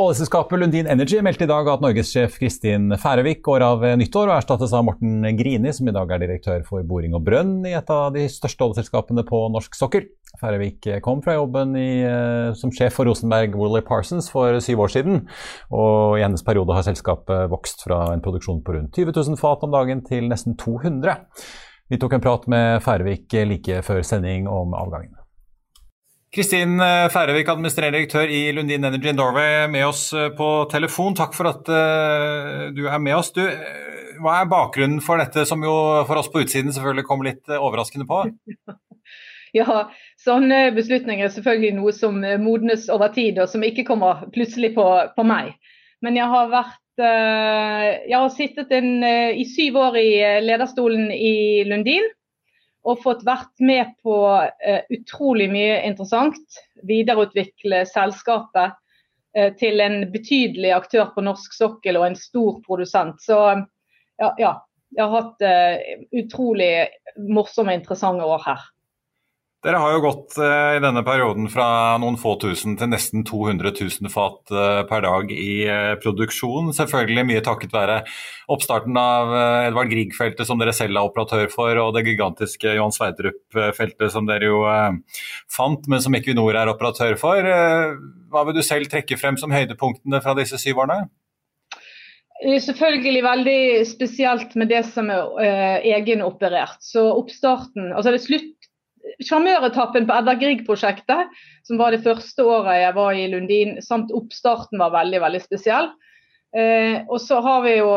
Oljeselskapet Lundin Energy meldte i dag at norgessjef Kristin Færøvik går av nyttår og erstattes av Morten Grini, som i dag er direktør for boring og brønn i et av de største oljeselskapene på norsk sokkel. Færøvik kom fra jobben i, som sjef for Rosenberg Woolly Parsons for syv år siden, og i hennes periode har selskapet vokst fra en produksjon på rundt 20 000 fat om dagen til nesten 200. Vi tok en prat med Færøvik like før sending om avgangen. Kristin Færøvik, administrerende direktør i Lundin Energy Norway, med oss på telefon. Takk for at uh, du er med oss. Du, hva er bakgrunnen for dette, som jo for oss på utsiden selvfølgelig kom litt overraskende på? Ja, sånne beslutninger er selvfølgelig noe som modnes over tid, og som ikke kommer plutselig på, på meg. Men jeg har vært Jeg har sittet en, i syv år i lederstolen i Lundin og fått vært med på uh, utrolig mye interessant. Videreutvikle selskapet uh, til en betydelig aktør på norsk sokkel og en stor produsent. Så ja, ja jeg har hatt uh, utrolig morsomme og interessante år her. Dere har jo gått eh, i denne perioden fra noen få tusen til nesten 200 000 fat eh, per dag i eh, produksjon. Selvfølgelig mye takket være oppstarten av Edvard Grieg-feltet, som dere selv er operatør for, og det gigantiske Johan Sverdrup-feltet, som dere jo fant, men som Equinor er operatør for. Hva vil du selv trekke frem som høydepunktene fra disse syv årene? Selvfølgelig veldig spesielt med det som er egenoperert. Så oppstarten, altså det er slutt sjarmøretappen på Edvard Grieg-prosjektet, som var det første året jeg var i Lundin, samt oppstarten var veldig veldig spesiell. Eh, og så har, jo,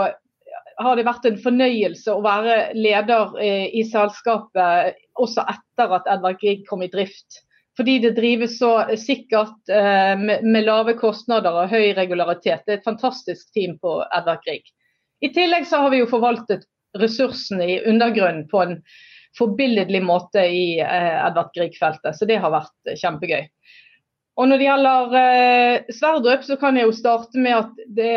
har det vært en fornøyelse å være leder eh, i selskapet også etter at Edvard Grieg kom i drift. Fordi det drives så sikkert eh, med, med, lave kostnader og høy regularitet. Det er et fantastisk team på Edvard Grieg. I tillegg så har vi jo forvaltet ressursene i undergrunnen på en forbilledlig måte i eh, Edvard Grieg-feltet. Så det har vært eh, kjempegøy. Og Når det gjelder eh, Sverdrup, så kan jeg jo starte med at det,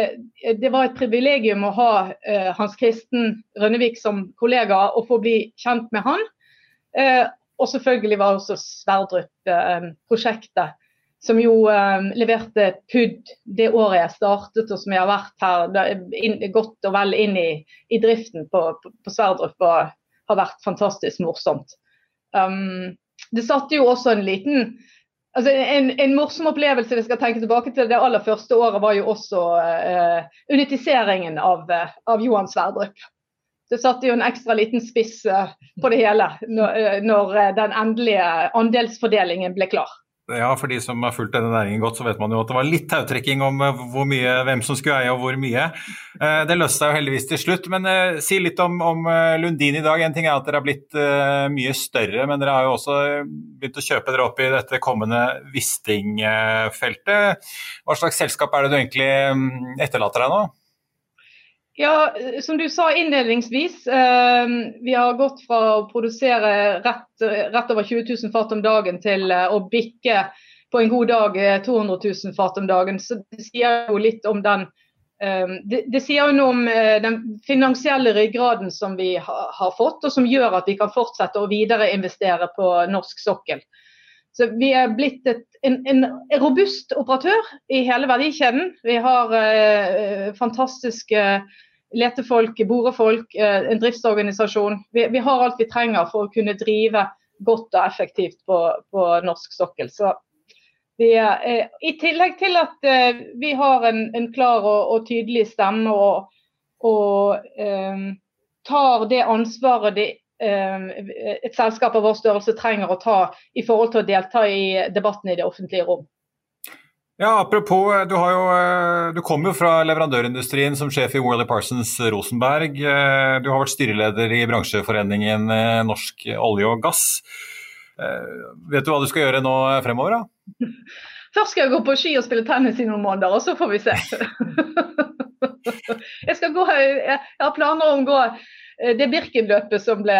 det var et privilegium å ha eh, Hans Kristen Rønnevik som kollega og få bli kjent med han. Eh, og selvfølgelig var også Sverdrup-prosjektet, eh, som jo leverte PUD det året jeg startet, og som jeg har vært her inn, godt og vel inn i, i driften på, på, på Sverdrup. og har vært fantastisk morsomt. Um, det satte jo også en liten altså en, en, morsom opplevelse vi skal tenke tilbake til det aller første året, var jo også uh, unitiseringen av, uh, av, Johan Sverdrup. Det satte jo en ekstra liten spiss uh, på det hele når, når den endelige andelsfordelingen ble klar. Ja, for de som har fulgt denne næringen godt, så vet man jo at det var litt tautrekking om eh, mye, hvem som skulle eie og hvor mye. Eh, det løste seg jo heldigvis til slutt. Men eh, si litt om, om, Lundin i dag. En ting er at dere har blitt mye større, men dere har jo også begynt å kjøpe dere opp i dette kommende Wisting-feltet. Hva slags selskap er det du egentlig mm, etterlater deg nå? Ja, som du sa innledningsvis. Eh, vi har gått fra å produsere rett, rett, over 20 000 fat om dagen til eh, å bikke på en god dag 200 eh, 000 fat om dagen. Så det sier jo litt om den eh, det, det, sier jo noe om eh, den finansielle ryggraden som vi ha, har fått, og som gjør at vi kan fortsette å videreinvestere på norsk sokkel. Så Vi er blitt et, en, en, robust operatør i hele verdikjeden. Vi har eh, fantastiske letefolk, borefolk, en driftsorganisasjon. Vi, vi, har alt vi trenger for å kunne drive godt og effektivt på, på norsk sokkel. Så vi, I tillegg til at vi har en, en klar og, og, tydelig stemme og, og um, tar det ansvaret de Ehm, et selskap av vår størrelse trenger å ta i forhold til å delta i debatten i det offentlige rom. Ja, Apropos, eh, du, jo, eh, du kom jo fra leverandørindustrien som sjef i Worley Parsons Rosenberg. Eh, du har vært styreleder i bransjeforeningen Norsk olje og gass. Vet du hva du skal gjøre nå fremover? da? Først skal jeg gå på ski og spille tennis i noen måneder, og så får vi se. jeg, gå, jeg har planer om å gå Eh, det Birken-løpet som ble,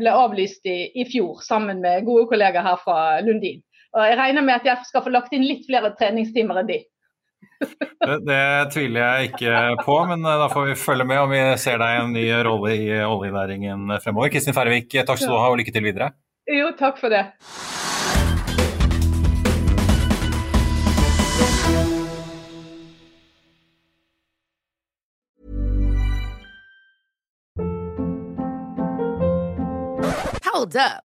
ble avlyst i, i, fjor, sammen med gode kollegaer her fra Lundin. Og Jeg regner med at jeg skal få lagt inn litt flere treningstimer enn de. det, det, tviler jeg ikke på, men eh, da får vi følge med om vi ser deg i en ny rolle i oljenæringen fremover. Kristin Færvik, takk skal du ha og lykke til videre. Jo, takk for det. Hold up.